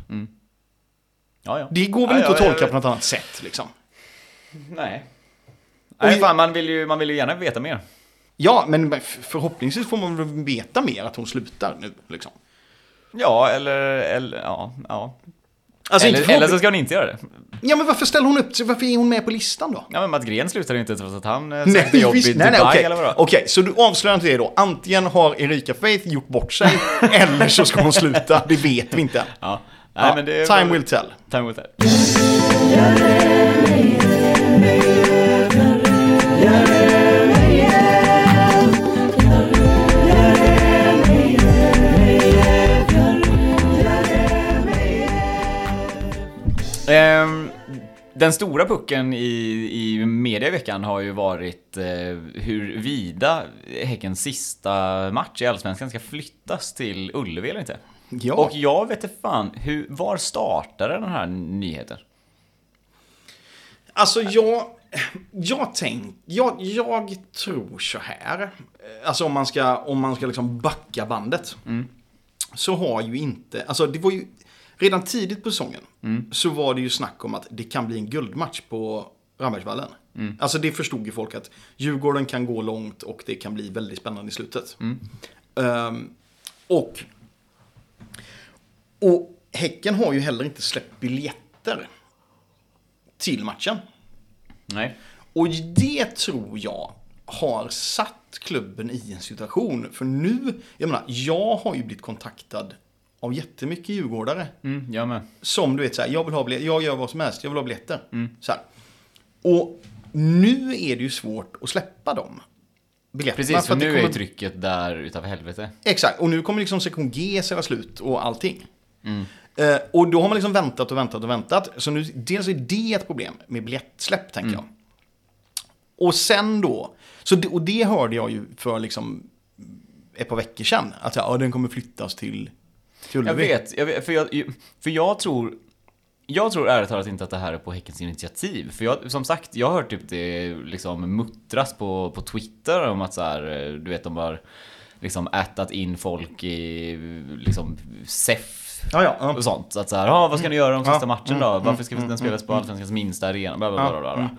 Speaker 2: Ja, ja.
Speaker 3: Det går väl
Speaker 2: Ja,
Speaker 3: inte att tolka på något annat sätt liksom.
Speaker 2: Nej. Nej, fan, man vill, ju, man vill ju gärna veta mer.
Speaker 3: Ja, men förhoppningsvis får man väl veta mer att hon slutar nu. Liksom.
Speaker 2: Ja, eller, eller ja, ja.
Speaker 3: Alltså, inte
Speaker 2: eller, eller så ska hon inte göra det.
Speaker 3: Ja, men varför ställer hon upp sig? Varför är hon med på listan då?
Speaker 2: Ja, men Mats Gren slutar ju inte trots att han eh,
Speaker 3: Nej,
Speaker 2: sökte jobb
Speaker 3: visst,
Speaker 2: i
Speaker 3: nej,
Speaker 2: Dubai
Speaker 3: nej, okej.
Speaker 2: eller vadå?
Speaker 3: Okej, så du avslöjar inte det då. Antingen har Erika Faith gjort bort sig, [LAUGHS] eller så ska hon sluta. Det vet vi inte.
Speaker 2: Ja. Nej,
Speaker 3: Ja,
Speaker 2: men det är
Speaker 3: time will tell.
Speaker 2: Time will tell. Den stora pucken i, i media i veckan har ju varit eh, hur vida Häckens sista match i Allsvenskan ska flyttas till Ullevi eller inte.
Speaker 3: Ja.
Speaker 2: Och jag vet inte fan, hur, var startade den här nyheten?
Speaker 3: Alltså jag, jag tänk, jag, jag tror så här. Alltså om man ska, om man ska liksom backa bandet. Så har ju inte, alltså det var ju, redan tidigt på säsongen. Så var det ju snack om att det kan bli en guldmatch på Rambergsvallen. Alltså det förstod ju folk att Djurgården kan gå långt och det kan bli väldigt spännande i slutet. Ehm, och, och Häcken har ju heller inte släppt biljetter till matchen.
Speaker 2: Nej.
Speaker 3: Och det tror jag har satt klubben i en situation. För nu, jag menar, jag har ju blivit kontaktad av jättemycket djurgårdare.
Speaker 2: Mm, jag med.
Speaker 3: Som du vet, så här, jag vill ha biljetter, jag gör vad som helst, jag vill ha biljetter. Så här. Och nu är det ju svårt att släppa dem. Biljetterna.
Speaker 2: Precis, för nu är
Speaker 3: kommer-
Speaker 2: trycket där utav helvete.
Speaker 3: Exakt, och nu kommer liksom sektion G säga slut och allting. Eh, och då har man liksom väntat och väntat och väntat. Så nu, dels är det ett problem med biljettsläpp, tänker jag. Och sen då, så det, och det hörde jag ju för liksom ett par veckor sedan. Att ja, den kommer flyttas till, till
Speaker 2: Jag
Speaker 3: Ullevi.
Speaker 2: vet, jag vet för, jag, för jag tror jag tror ärligt talat inte att det här är på Häckens initiativ. För jag, som sagt, jag har hört typ det liksom muttras på, på Twitter om att så här, eh, du vet de har liksom ätat in folk i liksom SEF
Speaker 3: Ja, ja, ja.
Speaker 2: och sånt. Så att så här, ah, vad ska ni göra de
Speaker 3: Ja,
Speaker 2: sista matchen då?
Speaker 3: mm,
Speaker 2: Varför ska
Speaker 3: mm,
Speaker 2: den spelas på
Speaker 3: mm,
Speaker 2: Allsvenskans minsta arena? Bla, bla, bla, bla, bla.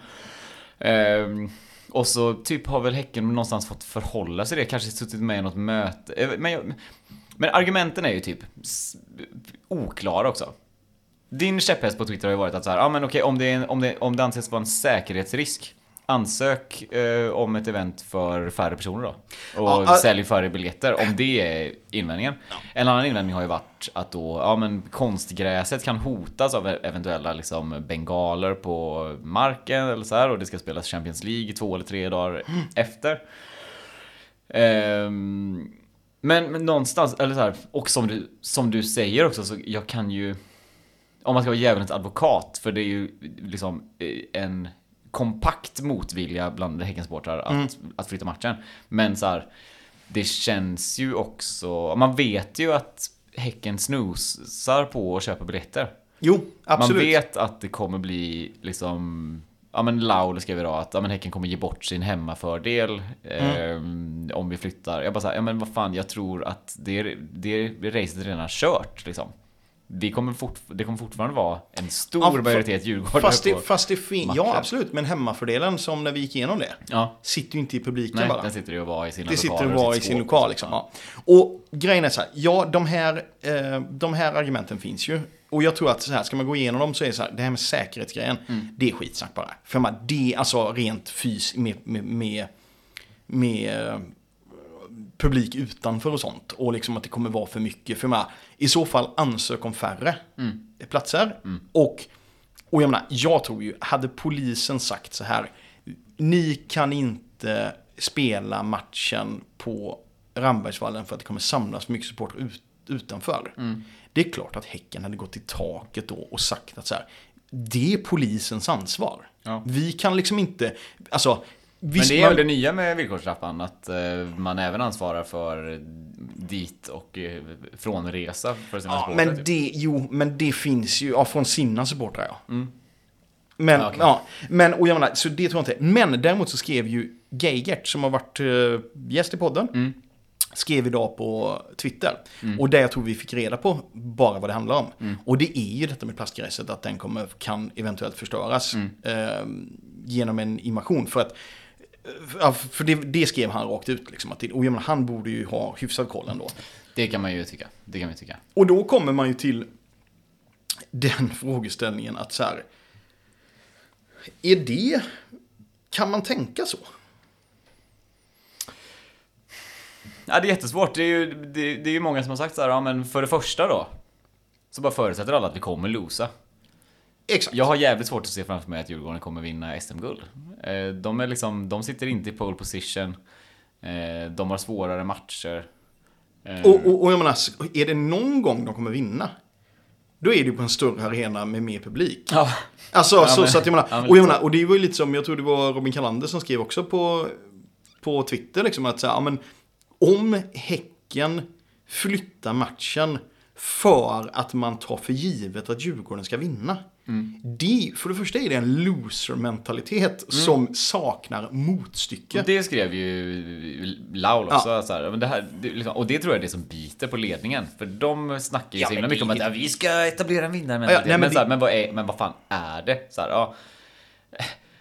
Speaker 3: mm.
Speaker 2: Ehm, och så typ har väl Häcken någonstans fått förhålla sig det, kanske suttit med i något möte. Eh, Men, jag, men argumenten är ju typ oklara också. Din käpphäst på Twitter har ju varit att så här, ja men okej om det, en, om, det, om det anses vara en säkerhetsrisk Ansök eh, om ett event för färre personer då. Och
Speaker 3: Ja, ah-
Speaker 2: sälj färre biljetter, om det är invändningen. En annan invändning har ju varit att då, ja men konstgräset kan hotas av eventuella liksom bengaler på marken eller så här och det ska spelas Champions League två eller tre dagar efter. Ehm, men, men någonstans, eller så här, och som du, som du säger också, så jag kan ju om man ska vara djävulens advokat, för det är ju liksom eh, en kompakt motvilja bland Häckensupportrar att, att flytta matchen. Men så här, det känns ju också, man vet ju att Häcken snosar på att köpa biljetter.
Speaker 3: Jo, absolut.
Speaker 2: Man vet att det kommer bli liksom Ja men Laul skrev idag att ja, men Häcken kommer ge bort sin hemmafördel
Speaker 3: Mm.
Speaker 2: eh, om vi flyttar. Jag bara såhär, ja men vad fan, jag tror att det, det racet är redan kört liksom. Vi kommer fort, det kommer fortfarande vara en stor
Speaker 3: Ja,
Speaker 2: majoritet djurgårdare
Speaker 3: Fast det,
Speaker 2: på...
Speaker 3: fast det fin-. Ja, absolut. Men hemmafördelen, som när vi gick igenom det,
Speaker 2: Ja,
Speaker 3: sitter ju inte i publiken
Speaker 2: nej,
Speaker 3: bara.
Speaker 2: den sitter ju och var i sina
Speaker 3: Det sitter
Speaker 2: lokaler
Speaker 3: och var i sin lokal liksom. Ja. Och grejen är så här, ja de här, eh, de här argumenten finns ju. Och jag tror att så här, ska man gå igenom dem så är det så här, det här med säkerhetsgrejen,
Speaker 2: Mm.
Speaker 3: det är skitsnack bara. För man, det alltså rent fys med, med, med, med eh, publik utanför och sånt. Och liksom att det kommer vara för mycket. För man, i så fall ansök om färre
Speaker 2: Mm.
Speaker 3: platser. Och, och jag menar, jag tror ju, hade polisen sagt så här, ni kan inte spela matchen på Rambergsvallen för att det kommer samlas mycket support ut, utanför.
Speaker 2: Mm.
Speaker 3: Det är klart att Häcken hade gått i taket då och sagt att så här, det är polisens ansvar.
Speaker 2: Ja.
Speaker 3: Vi kan liksom inte, alltså,
Speaker 2: Men
Speaker 3: visst,
Speaker 2: det är
Speaker 3: man-
Speaker 2: väl det nya med villkorstrappan, att eh, man även ansvarar för dit och eh, frånresa för sina
Speaker 3: Ja,
Speaker 2: supportrar,
Speaker 3: men
Speaker 2: typ.
Speaker 3: det, jo, men det finns ju, ja, från sina supportrar ja. Men,
Speaker 2: Ja, okej.
Speaker 3: ja, men, och jag menar, så det tror jag inte. Men däremot så skrev ju Geigert, som har varit uh, gäst i podden, skrev idag på Twitter. Och där jag tror vi fick reda på bara vad det handlar om. Och det är ju detta med plastgräset, att den kommer, kan eventuellt förstöras eh, genom en invasion. För att för det, det skrev han rakt ut. Liksom, att det, och jag menar, han borde ju ha hyfsad koll ändå.
Speaker 2: Det kan man ju tycka. Det kan man tycka.
Speaker 3: Och då kommer man ju till den [LAUGHS] frågeställningen att så här. Är det, kan man tänka så?
Speaker 2: Ja, det är jättesvårt. Det är ju, det, det är ju många som har sagt så här, ja men för det första då. Så bara förutsätter alla att vi kommer losa.
Speaker 3: Exakt.
Speaker 2: Jag har jävligt svårt att se framför mig att Djurgården kommer vinna SM-guld. Eh, De är liksom, de sitter inte i pole position. Eh, De har svårare matcher. Eh,
Speaker 3: Och, och, och jag menar, är det någon gång de kommer vinna? då är det ju på en större arena med mer publik.
Speaker 2: Ja.
Speaker 3: Alltså, så,
Speaker 2: men-
Speaker 3: så att jag menar,
Speaker 2: ja,
Speaker 3: och, jag menar, och det var ju lite som, jag tror det var Robin Kalander som skrev också på, på Twitter, liksom att säga, ja, men om Häcken flyttar matchen för att man tar för givet att Djurgården ska vinna.
Speaker 2: Mm.
Speaker 3: Det, för det första är det en loser-mentalitet som saknar motstycke.
Speaker 2: Och det skrev ju Laul också. Så här, men det här, det, liksom, och det tror jag är det som biter på ledningen. För de snackar ju
Speaker 3: Ja,
Speaker 2: så himla
Speaker 3: men
Speaker 2: mycket om
Speaker 3: det-
Speaker 2: att ja, vi ska etablera en vinnare.
Speaker 3: Ja, ja, nej,
Speaker 2: men,
Speaker 3: men
Speaker 2: så här,
Speaker 3: det-
Speaker 2: men, vad är, men vad fan är det? Så här, ja,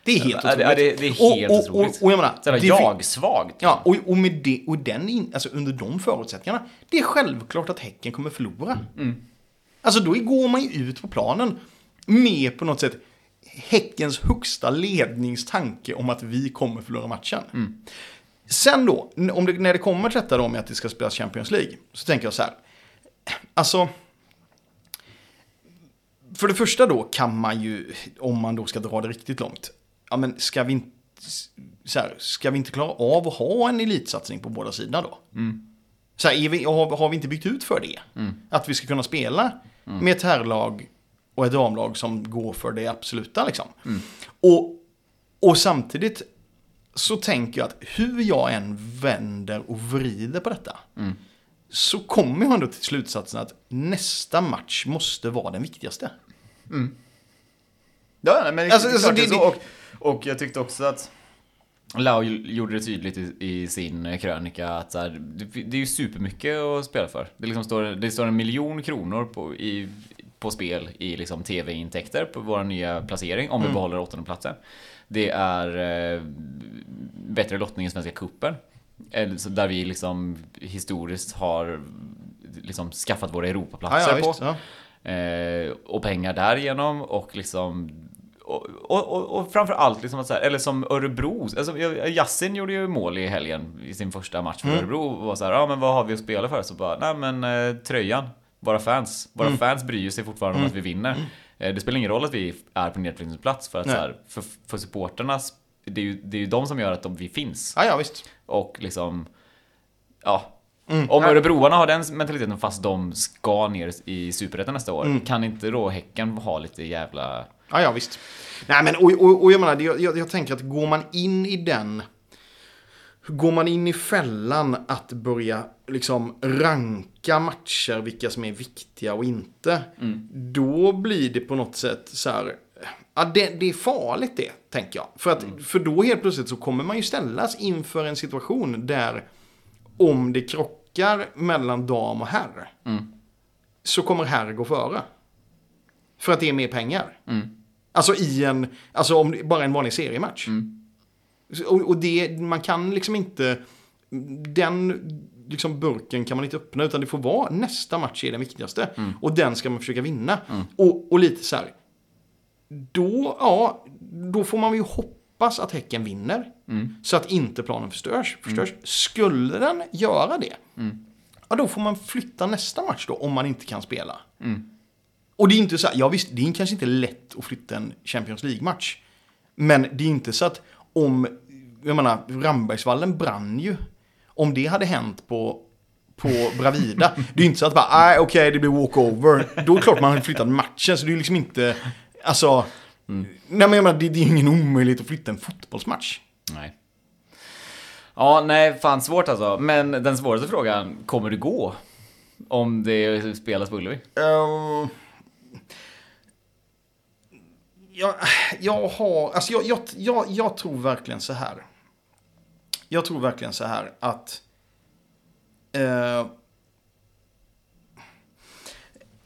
Speaker 3: Det är helt
Speaker 2: det, ja, det, det är helt
Speaker 3: och, och,
Speaker 2: otroligt.
Speaker 3: och, och jag menar,
Speaker 2: så här,
Speaker 3: det fin-
Speaker 2: jag-svagt.
Speaker 3: Ja, och, och, med det, och den in, alltså under de förutsättningarna, det är självklart att Häcken kommer förlora. Alltså då går man ju ut på planen med på något sätt Häckens högsta ledningstanke om att vi kommer förlora matchen. Sen då, om det, när det kommer till detta då med att det ska spelas Champions League, så tänker jag så här. Alltså, för det första då kan man ju, om man då ska dra det riktigt långt, ja men ska vi inte, så här, ska vi inte klara av att ha en elitsatsning på båda sidorna då? Så här, är vi, har, har vi inte byggt ut för det? Att vi ska kunna spela med ett herrlag och ett damlag som går för det absoluta liksom. Och, och samtidigt så tänker jag att hur jag än vänder och vrider på detta så kommer jag ändå till slutsatsen att nästa match måste vara den viktigaste.
Speaker 2: Ja, nej, men
Speaker 3: Alltså,
Speaker 2: det,
Speaker 3: alltså,
Speaker 2: klart det, är
Speaker 3: det-
Speaker 2: så. Och, och jag tyckte också att Lau gjorde det tydligt i, i sin krönika att här, det, det är ju supermycket att spela för. Det, liksom står, det står en miljon kronor på, i, på spel i liksom tv-intäkter på vår nya placering om vi behåller åttonde platsen. Det är eh, bättre lottning i Svenska Cupen. Så Där vi liksom historiskt har liksom skaffat våra Europaplatser
Speaker 3: Ja, ja,
Speaker 2: på.
Speaker 3: visst, ja.
Speaker 2: Eh, och pengar därigenom och liksom och, och, och, framför allt liksom att så här, eller som Örebro, alltså Yassin gjorde ju mål i helgen i sin första match för
Speaker 3: Mm.
Speaker 2: Örebro och var så här, ja men vad har vi att spela för? Så bara, nej men eh, tröjan, våra fans, våra
Speaker 3: Mm.
Speaker 2: fans bryr sig fortfarande om att vi vinner. Eh, det spelar ingen roll att vi är på nedflyttningsplats för att
Speaker 3: Nej.
Speaker 2: så här, för, för supporternas, det är, ju, det är ju de som gör att de, vi finns.
Speaker 3: Ja, ja, visst.
Speaker 2: Och liksom, ja.
Speaker 3: Mm.
Speaker 2: Om Örebroarna har den mentaliteten fast de ska ner i Superettan nästa år,
Speaker 3: Mm.
Speaker 2: kan inte då Häcken ha lite jävla...
Speaker 3: Ja, ja, visst. Nej, men och, och, och jag menar, jag, jag, jag tänker att går man in i den... Går man in i fällan att börja liksom ranka matcher, vilka som är viktiga och inte. Då blir det på något sätt så här... Ja, det, det är farligt det, tänker jag. För, att, för då helt plötsligt så kommer man ju ställas inför en situation där om det krockar mellan dam och herr. Så kommer herr gå före. För att det är mer pengar. Alltså i en, alltså om bara en vanlig seriematch. Så- Och, och det, man kan liksom inte, den liksom burken kan man inte öppna utan det får vara nästa match är den viktigaste. Och den ska man försöka vinna. Och, och lite så här, då, ja, då får man ju hoppas att Häcken vinner. Så att inte planen förstörs. förstörs. Skulle den göra det, ja då får man flytta nästa match då om man inte kan spela. Och det är inte så här, ja visst, det är kanske inte lätt att flytta en Champions League-match. Men det är inte så att om, jag menar, Rambergsvallen brann ju. Om det hade hänt på, på Bravida, det är inte så att bara, nej okej det blir walkover. Då är det klart man hade flyttat matchen, så det är liksom inte, alltså, nej men jag menar, det, det är ingen omöjlighet att flytta en fotbollsmatch.
Speaker 2: Nej. Ja, nej, fan svårt alltså. Men den svåraste frågan, kommer det gå? Om det spelas på Ullevi?
Speaker 3: Ehm, jag, jag har, alltså jag, jag, jag, jag tror verkligen så här. Jag tror verkligen så här att eh,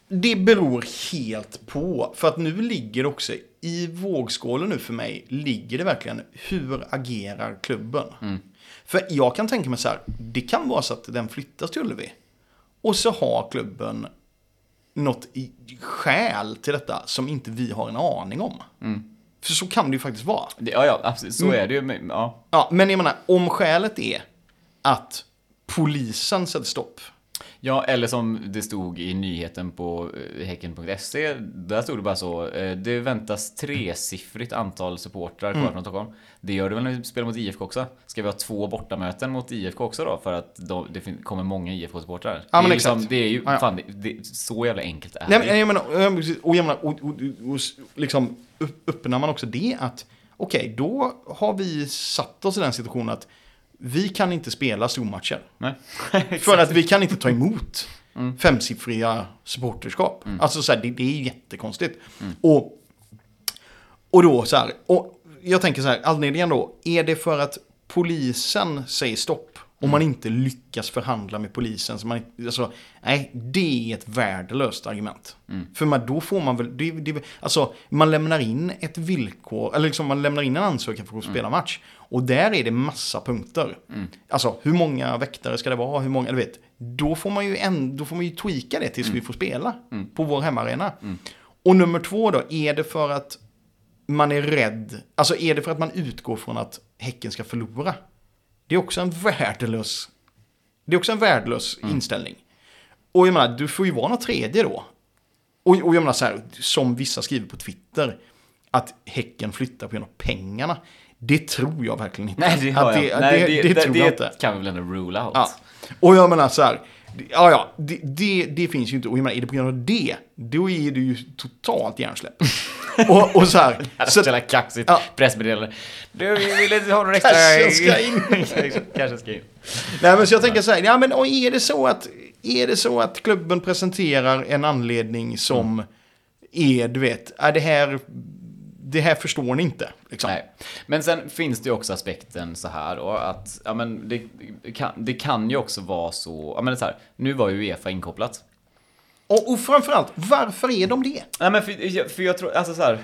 Speaker 3: det beror helt på. För att nu ligger också i vågskålen nu för mig, ligger det verkligen hur agerar klubben? För jag kan tänka mig så här, det kan vara så att den flyttas till Ullevi. Och så har klubben något i skäl till detta som inte vi har en aning om. För så kan det ju faktiskt vara.
Speaker 2: Ja, ja, absolut. Så är det ju. men, Ja.
Speaker 3: Ja, men jag menar, om skälet är att polisen sätter stopp
Speaker 2: Ja, eller som det stod i nyheten på eh, Häcken.se. Där stod det bara så. eh, Det väntas tresiffrigt antal supportrar kvar från Stockholm. Det gör det väl när vi spelar mot IFK också? Ska vi ha två bortamöten mot IFK också då? För att de, det kommer många IFK-supportrar.
Speaker 3: Ja, men
Speaker 2: det, är liksom,
Speaker 3: exakt.
Speaker 2: det är ju,
Speaker 3: Ja, ja.
Speaker 2: fan, det, det, så jävla enkelt är
Speaker 3: Nej,
Speaker 2: det.
Speaker 3: men jag menar, och jag menar, och, och, och, liksom öppnar man också det att okej, då har vi satt oss i den situationen att vi kan inte spela stormatcher. [LAUGHS] För att vi kan inte ta emot femsiffriga supporterskap. Alltså så här, det, det är jättekonstigt. Och, och då så här, och jag tänker så här, anledningen då, är det för att polisen säger stopp och man inte lyckas förhandla med polisen? Så man, alltså, nej, det är ett värdelöst argument. För man, då får man väl, det, det, alltså man lämnar in ett villkor, eller liksom man lämnar in en ansökan för att spela match. Och där är det massa punkter. Alltså hur många väktare ska det vara, hur många, du vet. Då får man ju, en, då får man ju tweaka det tills vi får spela på vår hemmaarena. Och nummer två då, är det för att man är rädd, alltså är det för att man utgår från att Häcken ska förlora? Det är också en värdelös, det är också en värdelös inställning. Och jag menar, du får ju vara något tredje då. Och, och jag menar så här, som vissa skriver på Twitter, att Häcken flyttar på grund av pengarna. Det tror jag verkligen inte.
Speaker 2: Nej, det har
Speaker 3: Att
Speaker 2: jag.
Speaker 3: det,
Speaker 2: Nej,
Speaker 3: det, det, tror jag inte.
Speaker 2: kan vi väl ändå rule out.
Speaker 3: Ja. Och jag menar så här, ja ja, det, det, det finns ju inte. Och jag menar, är det på grund av det, då är det ju totalt hjärnsläpp. Och, och så här. [LAUGHS]
Speaker 2: Så jävla kaxigt
Speaker 3: Ja.
Speaker 2: pressmeddelande. Du, vi vill inte ha någon extra...
Speaker 3: Kanske ska in. [LAUGHS]
Speaker 2: Kanske ska in.
Speaker 3: nej men så jag tänker så här, ja men och är det så att, är det så att klubben presenterar en anledning som är, du vet, är det här, det här förstår ni inte. Liksom.
Speaker 2: Nej. Men sen finns det ju också aspekten så här då, att ja, men det, kan, det kan ju också vara så, ja, men så här, nu var ju Uefa inkopplat.
Speaker 3: Och, och framförallt, varför är de det?
Speaker 2: Nej men för, jag- för jag tror, alltså så här,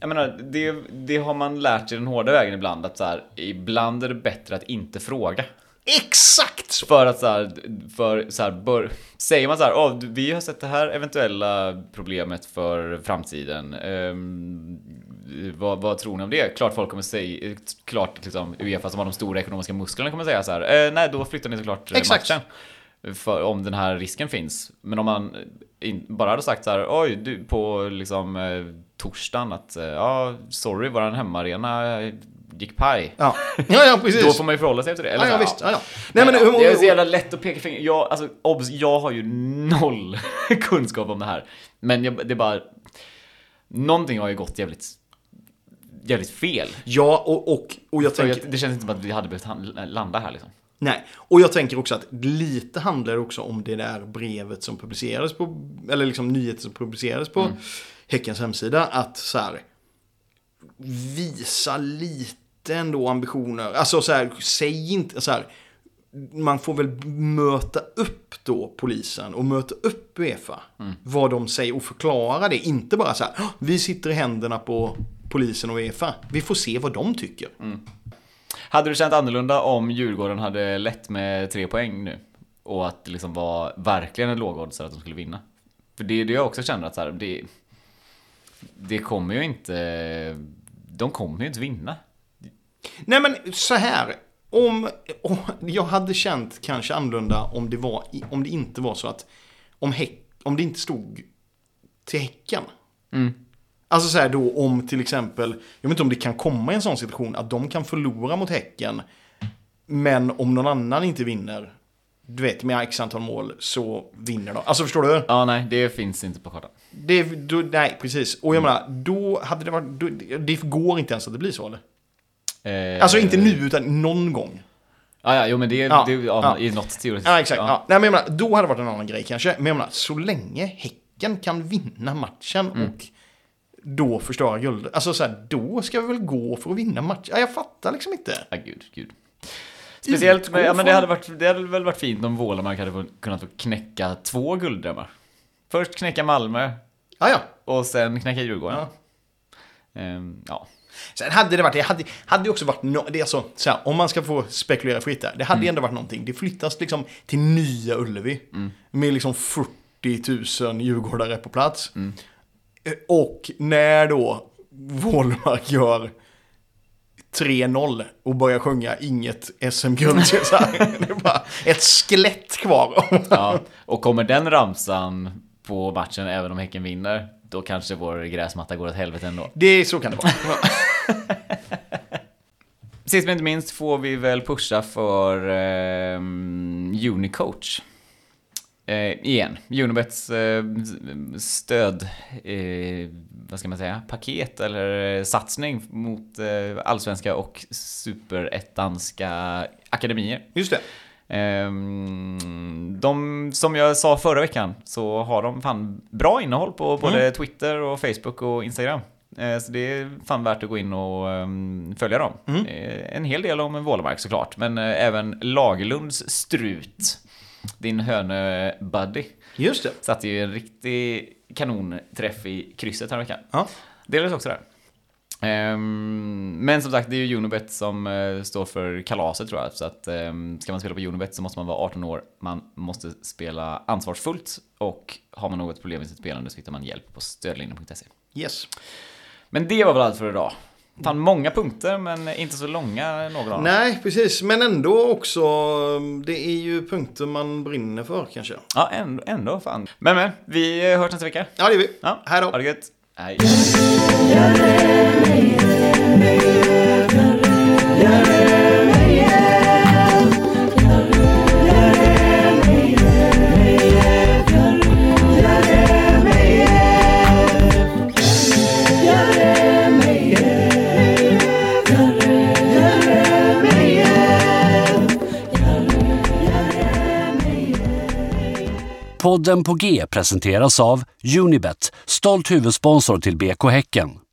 Speaker 2: jag menar, det, det har man lärt sig den hårda vägen ibland, att så här, ibland är det bättre att inte fråga.
Speaker 3: Exakt!
Speaker 2: För att så här, för så här, bör, säger man så här, "Åh, du- vi har sett det här eventuella problemet för framtiden. Ehm, vad, vad tror ni om det? Klart folk kommer säga, klart liksom Uefa som har de stora ekonomiska musklerna kommer säga så här, eh, nej då flyttar ni såklart eh,
Speaker 3: Exakt.
Speaker 2: matchen. För, om den här risken finns. Men om man in, bara hade sagt så här, oj, du på liksom eh, torsdagen att, eh, ja, sorry, våran hemmaarena eh, gick paj.
Speaker 3: Ja, ja, ja precis.
Speaker 2: Då får man ju förhålla sig till det. Eller
Speaker 3: ja, ja, visst. Ja, ja. Nej, men, hur-
Speaker 2: det är så jävla lätt att peka finger. Jag, alltså, obs, jag har ju noll [LAUGHS] kunskap om det här. Men jag, det är bara... Någonting har ju gått jävligt, jävligt fel.
Speaker 3: ja och, och, och jag tänker...
Speaker 2: det känns inte som att vi hade behövt landa här liksom.
Speaker 3: Nej, och jag tänker också att lite handlar också om det där brevet som publicerades på, eller liksom nyheter som publicerades på Häckens hemsida. Att så här, visa lite ändå ambitioner. Alltså så här, säg inte så här, man får väl möta upp då polisen och möta upp Uefa. Vad de säger och förklara det. Inte bara så här, "Åh, vi sitter i händerna på polisen och Uefa. Vi får se vad de tycker.
Speaker 2: Hade du känt annorlunda om Djurgården hade lett med tre poäng nu? Och att det liksom var verkligen en lågoddsare att de skulle vinna? För det är det jag också känner att så här, det, det kommer ju inte... De kommer ju inte vinna.
Speaker 3: Nej men så här. Om, om jag hade känt kanske annorlunda om det, var, om det inte var så att om, häck, om det inte stod till Häcken. Alltså så här då om till exempel, jag vet inte om det kan komma i en sån situation att de kan förlora mot Häcken. Men om någon annan inte vinner, du vet med x antal mål, så vinner de. Alltså förstår du?
Speaker 2: Ja, nej, det finns inte på kartan.
Speaker 3: Det, då, nej, precis. Och jag menar, då hade det varit, då, det går inte ens att det blir så eller?
Speaker 2: Eh,
Speaker 3: Alltså inte nu, utan någon gång.
Speaker 2: Ja, ja, jo men det,
Speaker 3: Ja,
Speaker 2: det ja,
Speaker 3: ja.
Speaker 2: i något teoretiskt.
Speaker 3: Ja, exakt. Ja. Nej, men jag menar, då hade det varit en annan grej kanske. Men jag menar, så länge Häcken kan vinna matchen
Speaker 2: Mm.
Speaker 3: och då förstöra guld. Alltså så här, då ska vi väl gå för att vinna matchen. Ja, jag fattar liksom inte.
Speaker 2: Ja, gud, gud. Speciellt, med, ja, men det hade, varit, det hade väl varit fint om Vålemark hade kunnat knäcka två gulddrömmar. Först knäcka Malmö
Speaker 3: Ja, ja.
Speaker 2: och sen knäcka Djurgården.
Speaker 3: Ja.
Speaker 2: Ehm, ja.
Speaker 3: Sen hade det varit, det hade, hade också varit, no, det är alltså, så här, om man ska få spekulera fritt där, det hade ju ändå varit någonting. Det flyttas liksom till nya Ullevi. Med liksom 40 000 djurgårdare på plats. Eh, Och när då Wålmark gör 3-0 och börjar sjunga inget SM-guld. [LAUGHS] Det är bara ett skelett kvar.
Speaker 2: Ja, och kommer den ramsan på matchen även om Häcken vinner, då kanske vår gräsmatta går åt helvete ändå.
Speaker 3: Det, så kan det vara. [LAUGHS]
Speaker 2: Sist men inte minst får vi väl pusha för eh, Unicoach. Eh, igen, Unibets eh, stöd, eh, vad ska man säga, paket eller satsning mot eh, allsvenska och superettanska akademier.
Speaker 3: Just det.
Speaker 2: Ehm, de, som jag sa förra veckan, så har de fan bra innehåll på både Twitter och Facebook och Instagram. Eh, Så det är fan värt att gå in och ehm, följa dem. Eh, En hel del om Vålemark såklart, men eh, även Lagerlunds strut, din hönö-buddy,
Speaker 3: Just det.
Speaker 2: satte ju en riktig kanonträff i krysset här veckan.
Speaker 3: Ja.
Speaker 2: Delades också där. Ehm, men som sagt, det är ju Unibet som eh, står för kalaset tror jag. Så att um, ska man spela på Unibet så måste man vara 18 år. Man måste spela ansvarsfullt och har man något problem med sitt spelande så hittar man hjälp på stödlinjen.se.
Speaker 3: Yes.
Speaker 2: Men det var väl allt för idag. Fan, många punkter men inte så långa några.
Speaker 3: Nej, precis. Men ändå också, det är ju punkter man brinner för kanske.
Speaker 2: Ja, ändå, ändå fan. Men men, vi hörs nästa vecka.
Speaker 3: Ja, det gör vi.
Speaker 2: Ja,
Speaker 3: Hej då.
Speaker 2: Ha det gött. Hej.
Speaker 1: Podden på G presenteras av Unibet, stolt huvudsponsor till BK Häcken.